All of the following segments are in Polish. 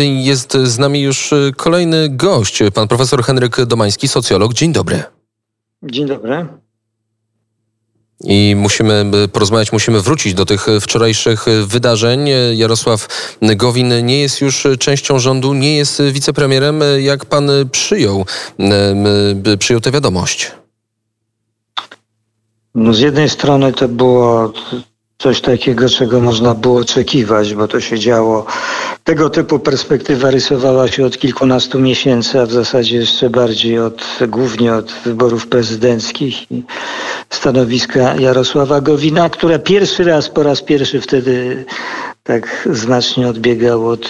Jest z nami już kolejny gość, pan profesor Henryk Domański, socjolog. Dzień dobry. Dzień dobry. I musimy porozmawiać, musimy wrócić do tych wczorajszych wydarzeń. Jarosław Gowin nie jest już częścią rządu, nie jest wicepremierem. Jak pan przyjął, przyjął tę wiadomość? No z jednej strony to było coś takiego, czego można było oczekiwać, bo to się działo. Tego typu perspektywa rysowała się od kilkunastu miesięcy, a w zasadzie jeszcze bardziej od, głównie od wyborów prezydenckich i stanowiska Jarosława Gowina, które pierwszy raz, po raz pierwszy wtedy tak znacznie odbiegał od,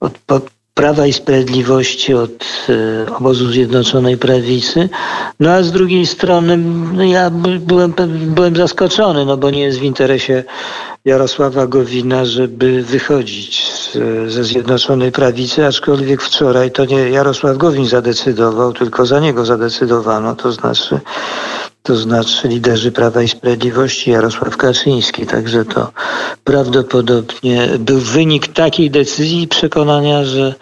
od, od Prawa i Sprawiedliwości, od e, obozu Zjednoczonej Prawicy. No a z drugiej strony no ja byłem, byłem zaskoczony, no bo nie jest w interesie Jarosława Gowina, żeby wychodzić z, ze Zjednoczonej Prawicy, aczkolwiek wczoraj to nie Jarosław Gowin zadecydował, tylko za niego zadecydowano, to znaczy to znaczy liderzy Prawa i Sprawiedliwości, Jarosław Kaczyński. Także to prawdopodobnie był wynik takiej decyzji i przekonania, że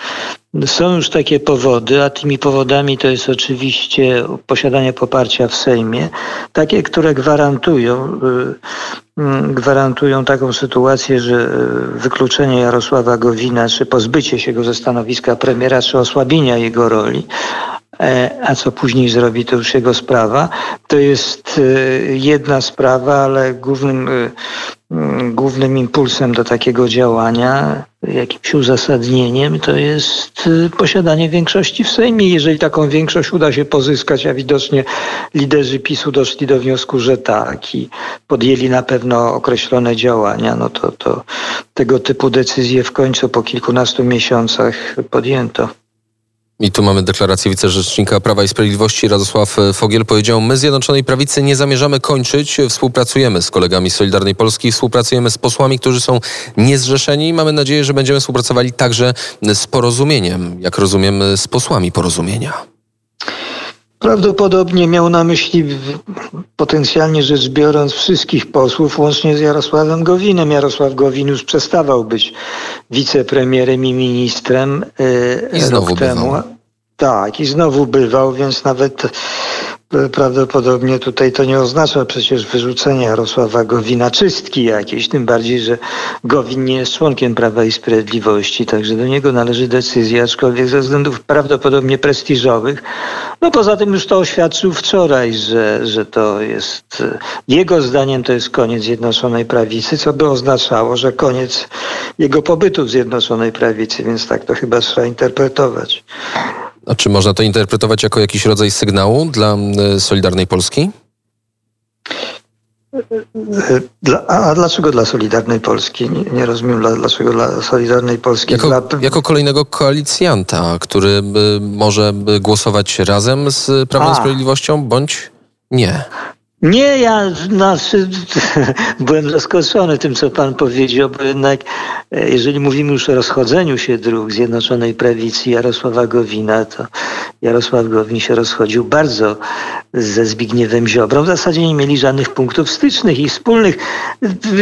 są już takie powody, a tymi powodami to jest oczywiście posiadanie poparcia w Sejmie, takie, które gwarantują, y, y, gwarantują taką sytuację, że y, wykluczenie Jarosława Gowina, czy pozbycie się go ze stanowiska premiera, czy osłabienia jego roli, a co później zrobi, to już jego sprawa. To jest e, jedna sprawa, ale głównym, e, głównym impulsem do takiego działania, jakimś uzasadnieniem, to jest posiadanie większości w Sejmie. Jeżeli taką większość uda się pozyskać, a widocznie liderzy PiSu doszli do wniosku, że tak i podjęli na pewno określone działania, no to, to tego typu decyzje w końcu po kilkunastu miesiącach podjęto. I tu mamy deklarację wicerzecznika Prawa i Sprawiedliwości Radosław Fogiel. Powiedział, my Zjednoczonej Prawicy nie zamierzamy kończyć, współpracujemy z kolegami z Solidarnej Polski, współpracujemy z posłami, którzy są niezrzeszeni i mamy nadzieję, że będziemy współpracowali także z porozumieniem, jak rozumiem, z posłami porozumienia. Prawdopodobnie miał na myśli potencjalnie rzecz biorąc wszystkich posłów, łącznie z Jarosławem Gowinem. Jarosław Gowin już przestawał być wicepremierem i ministrem yy, I znowu rok temu. Bywał. Tak, i znowu bywał, więc nawet prawdopodobnie tutaj to nie oznacza przecież wyrzucenia Jarosława Gowina, czystki jakiejś, tym bardziej, że Gowin nie jest członkiem Prawa i Sprawiedliwości, także do niego należy decyzja, aczkolwiek ze względów prawdopodobnie prestiżowych. No poza tym już to oświadczył wczoraj, że, że to jest, jego zdaniem to jest koniec Zjednoczonej Prawicy, co by oznaczało, że koniec jego pobytu w Zjednoczonej Prawicy, więc tak to chyba trzeba interpretować. A czy można to interpretować jako jakiś rodzaj sygnału dla e, Solidarnej Polski? Dla, a dlaczego dla Solidarnej Polski? Nie, nie rozumiem, dla, dlaczego dla Solidarnej Polski. Jako, dla... jako kolejnego koalicjanta, który e, może głosować razem z Prawem i Sprawiedliwością, bądź nie. Nie, ja znaczy, byłem zaskoczony tym, co pan powiedział, bo jednak e, jeżeli mówimy już o rozchodzeniu się dróg Zjednoczonej Prawicy Jarosława Gowina, to Jarosław Gowin się rozchodził bardzo ze Zbigniewem Ziobrą. W zasadzie nie mieli żadnych punktów stycznych i wspólnych.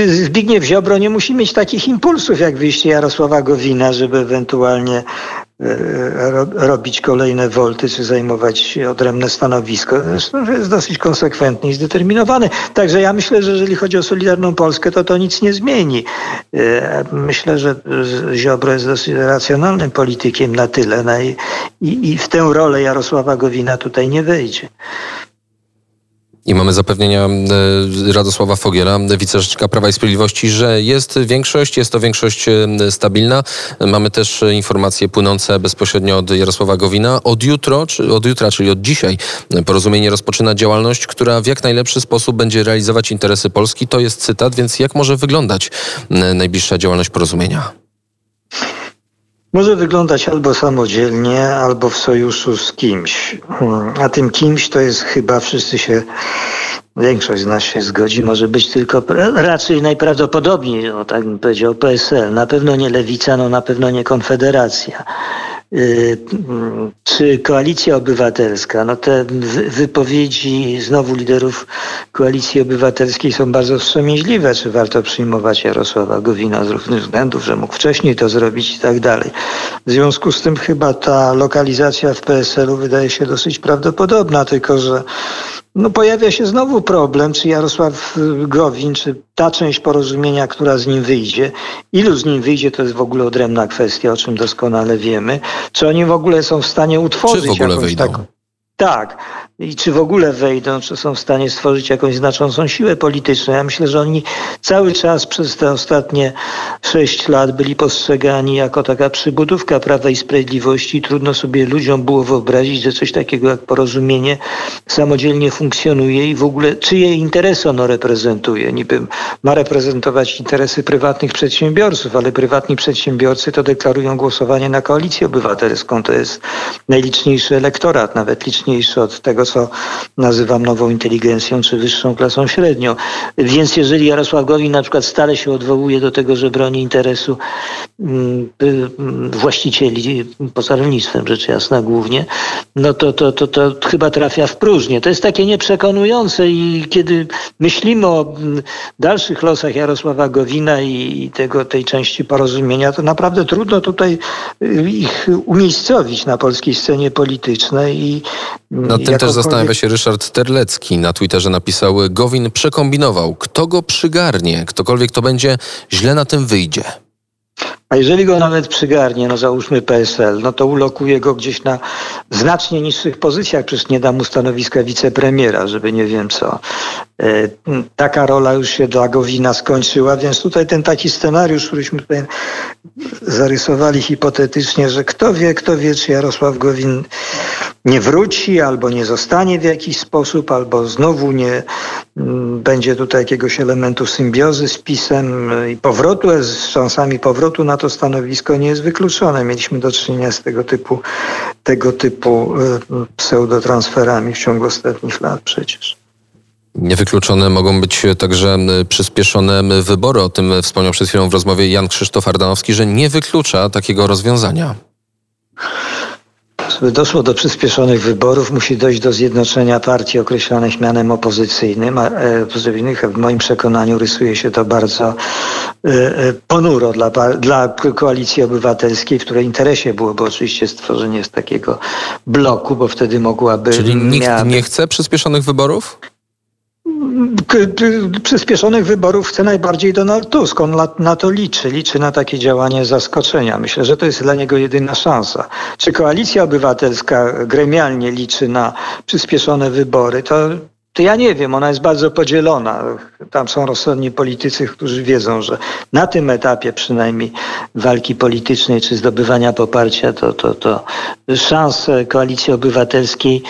Zbigniew Ziobro nie musi mieć takich impulsów jak wyjście Jarosława Gowina, żeby ewentualnie robić kolejne wolty, czy zajmować odrębne stanowisko. Zresztą jest dosyć konsekwentny i zdeterminowany. Także ja myślę, że jeżeli chodzi o Solidarną Polskę, to to nic nie zmieni. E, myślę, że Ziobro jest dosyć racjonalnym politykiem na tyle na i, i w tę rolę Jarosława Gowina tutaj nie wejdzie. I mamy zapewnienia e, Radosława Fogiela, wicerzecznika Prawa i Sprawiedliwości, że jest większość, jest to większość e, stabilna. Mamy też informacje płynące bezpośrednio od Jarosława Gowina. Od, jutro, czy od jutra, czyli od dzisiaj, porozumienie rozpoczyna działalność, która w jak najlepszy sposób będzie realizować interesy Polski. To jest cytat, więc jak może wyglądać najbliższa działalność porozumienia? Może wyglądać albo samodzielnie, albo w sojuszu z kimś. A tym kimś to jest chyba wszyscy się, większość z nas się zgodzi, może być tylko raczej najprawdopodobniej, o tak bym powiedział, PSL. Na pewno nie Lewica, no na pewno nie Konfederacja. Y, czy koalicja obywatelska, no te wypowiedzi znowu liderów koalicji obywatelskiej są bardzo wstrzemięźliwe, czy warto przyjmować Jarosława Gowina z różnych względów, że mógł wcześniej to zrobić i tak dalej. W związku z tym chyba ta lokalizacja w PSL-u wydaje się dosyć prawdopodobna, tylko że no pojawia się znowu problem, czy Jarosław Gowin, czy ta część porozumienia, która z nim wyjdzie, ilu z nim wyjdzie, to jest w ogóle odrębna kwestia, o czym doskonale wiemy. Czy oni w ogóle są w stanie utworzyć czy w ogóle jakąś wyjdą? taką... Tak. I czy w ogóle wejdą, czy są w stanie stworzyć jakąś znaczącą siłę polityczną. Ja myślę, że oni cały czas przez te ostatnie sześć lat byli postrzegani jako taka przybudówka Prawa i Sprawiedliwości. Trudno sobie ludziom było wyobrazić, że coś takiego jak porozumienie samodzielnie funkcjonuje i w ogóle czyje interesy ono reprezentuje. Niby ma reprezentować interesy prywatnych przedsiębiorców, ale prywatni przedsiębiorcy to deklarują głosowanie na koalicję obywatelską. To jest najliczniejszy elektorat, nawet liczniejszy od tego, co nazywam nową inteligencją czy wyższą klasą średnią. Więc jeżeli Jarosław Gowin na przykład stale się odwołuje do tego, że broni interesu mm, y, właścicieli poza rolnictwem, rzecz jasna głównie, no to, to, to, to chyba trafia w próżnię. To jest takie nieprzekonujące i kiedy myślimy o mm, dalszych losach Jarosława Gowina i tego, tej części porozumienia, to naprawdę trudno tutaj y, ich umiejscowić na polskiej scenie politycznej. I Nad tym też zastanawia się Ryszard Terlecki. Na Twitterze napisał, Gowin przekombinował. Kto go przygarnie? Ktokolwiek to będzie, źle na tym wyjdzie. A jeżeli go nawet przygarnie, no załóżmy PSL, no to ulokuje go gdzieś na znacznie niższych pozycjach, przecież nie da mu stanowiska wicepremiera, żeby nie wiem co. E, taka rola już się dla Gowina skończyła, więc tutaj ten taki scenariusz, któryśmy tutaj zarysowali hipotetycznie, że kto wie, kto wie, czy Jarosław Gowin nie wróci, albo nie zostanie w jakiś sposób, albo znowu nie mm, będzie tutaj jakiegoś elementu symbiozy z PiSem i powrotu, z szansami powrotu na to stanowisko nie jest wykluczone. Mieliśmy do czynienia z tego typu, tego typu pseudotransferami w ciągu ostatnich lat przecież. Niewykluczone mogą być także przyspieszone wybory. O tym wspomniał przed chwilą w rozmowie Jan Krzysztof Ardanowski, że nie wyklucza takiego rozwiązania. Żeby doszło do przyspieszonych wyborów, musi dojść do zjednoczenia partii określonych mianem opozycyjnym. A e, w moim przekonaniu rysuje się to bardzo e, e, ponuro dla, dla koalicji obywatelskiej, w której interesie byłoby oczywiście stworzenie z takiego bloku, bo wtedy mogłaby... Czyli nikt miałaby... nie chce przyspieszonych wyborów? Przyspieszonych wyborów chce najbardziej Donald Tusk. On na to liczy. Liczy na takie działanie zaskoczenia. Myślę, że to jest dla niego jedyna szansa. Czy koalicja obywatelska gremialnie liczy na przyspieszone wybory, to to ja nie wiem, ona jest bardzo podzielona. Tam są rozsądni politycy, którzy wiedzą, że na tym etapie przynajmniej walki politycznej czy zdobywania poparcia, to, to, to szanse koalicji obywatelskiej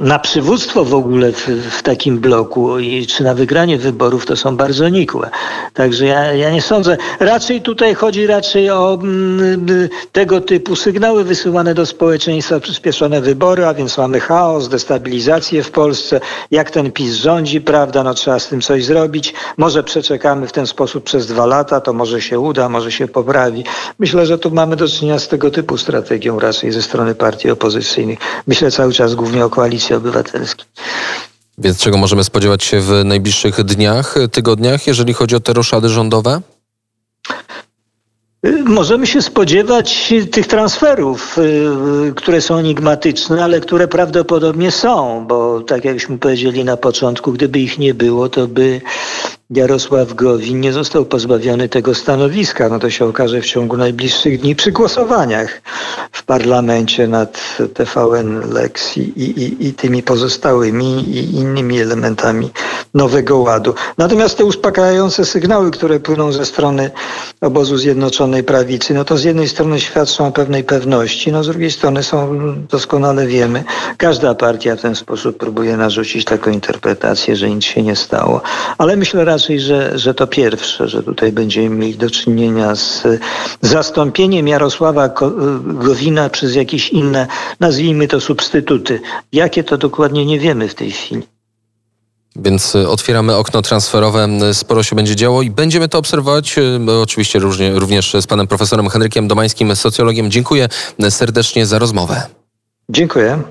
na przywództwo w ogóle w, w, takim bloku i czy na wygranie wyborów to są bardzo nikłe. Także ja, ja nie sądzę. Raczej tutaj chodzi raczej o m, mm, tego typu sygnały wysyłane do społeczeństwa, przyspieszone wybory, a więc mamy chaos, destabilizację w Polsce. Jak ten PiS rządzi, prawda, no trzeba z tym coś zrobić. Może przeczekamy w ten sposób przez dwa lata, to może się uda, może się poprawi. Myślę, że tu mamy do czynienia z tego typu strategią raczej ze strony partii opozycyjnych. Myślę cały czas głównie o Koalicji Obywatelskiej. Więc czego możemy spodziewać się w najbliższych dniach, tygodniach, jeżeli chodzi o te roszady rządowe? Możemy się spodziewać tych transferów, y, które są enigmatyczne, ale które prawdopodobnie są, bo tak jakśmy powiedzieli na początku, gdyby ich nie było, to by Jarosław Gowin nie został pozbawiony tego stanowiska. No to się okaże w ciągu najbliższych dni przy głosowaniach w parlamencie nad TVN Lex i, i, i tymi pozostałymi i innymi elementami nowego ładu. Natomiast te uspokajające sygnały, które płyną ze strony obozu Zjednoczonej Prawicy, no to z jednej strony świadczą o pewnej pewności, no z drugiej strony są, doskonale wiemy, każda partia w ten sposób próbuje narzucić taką interpretację, że nic się nie stało. Ale myślę raczej, że, że to pierwsze, że tutaj będziemy mieli do czynienia z zastąpieniem Jarosława Gowina przez jakieś inne, nazwijmy to substytuty. Jakie to dokładnie nie wiemy w tej chwili. Więc y, otwieramy okno transferowe, y, sporo się będzie działo i będziemy to obserwować. y, Oczywiście różnie, również z panem profesorem Henrykiem Domańskim, socjologiem. Dziękuję serdecznie za rozmowę. Dziękuję.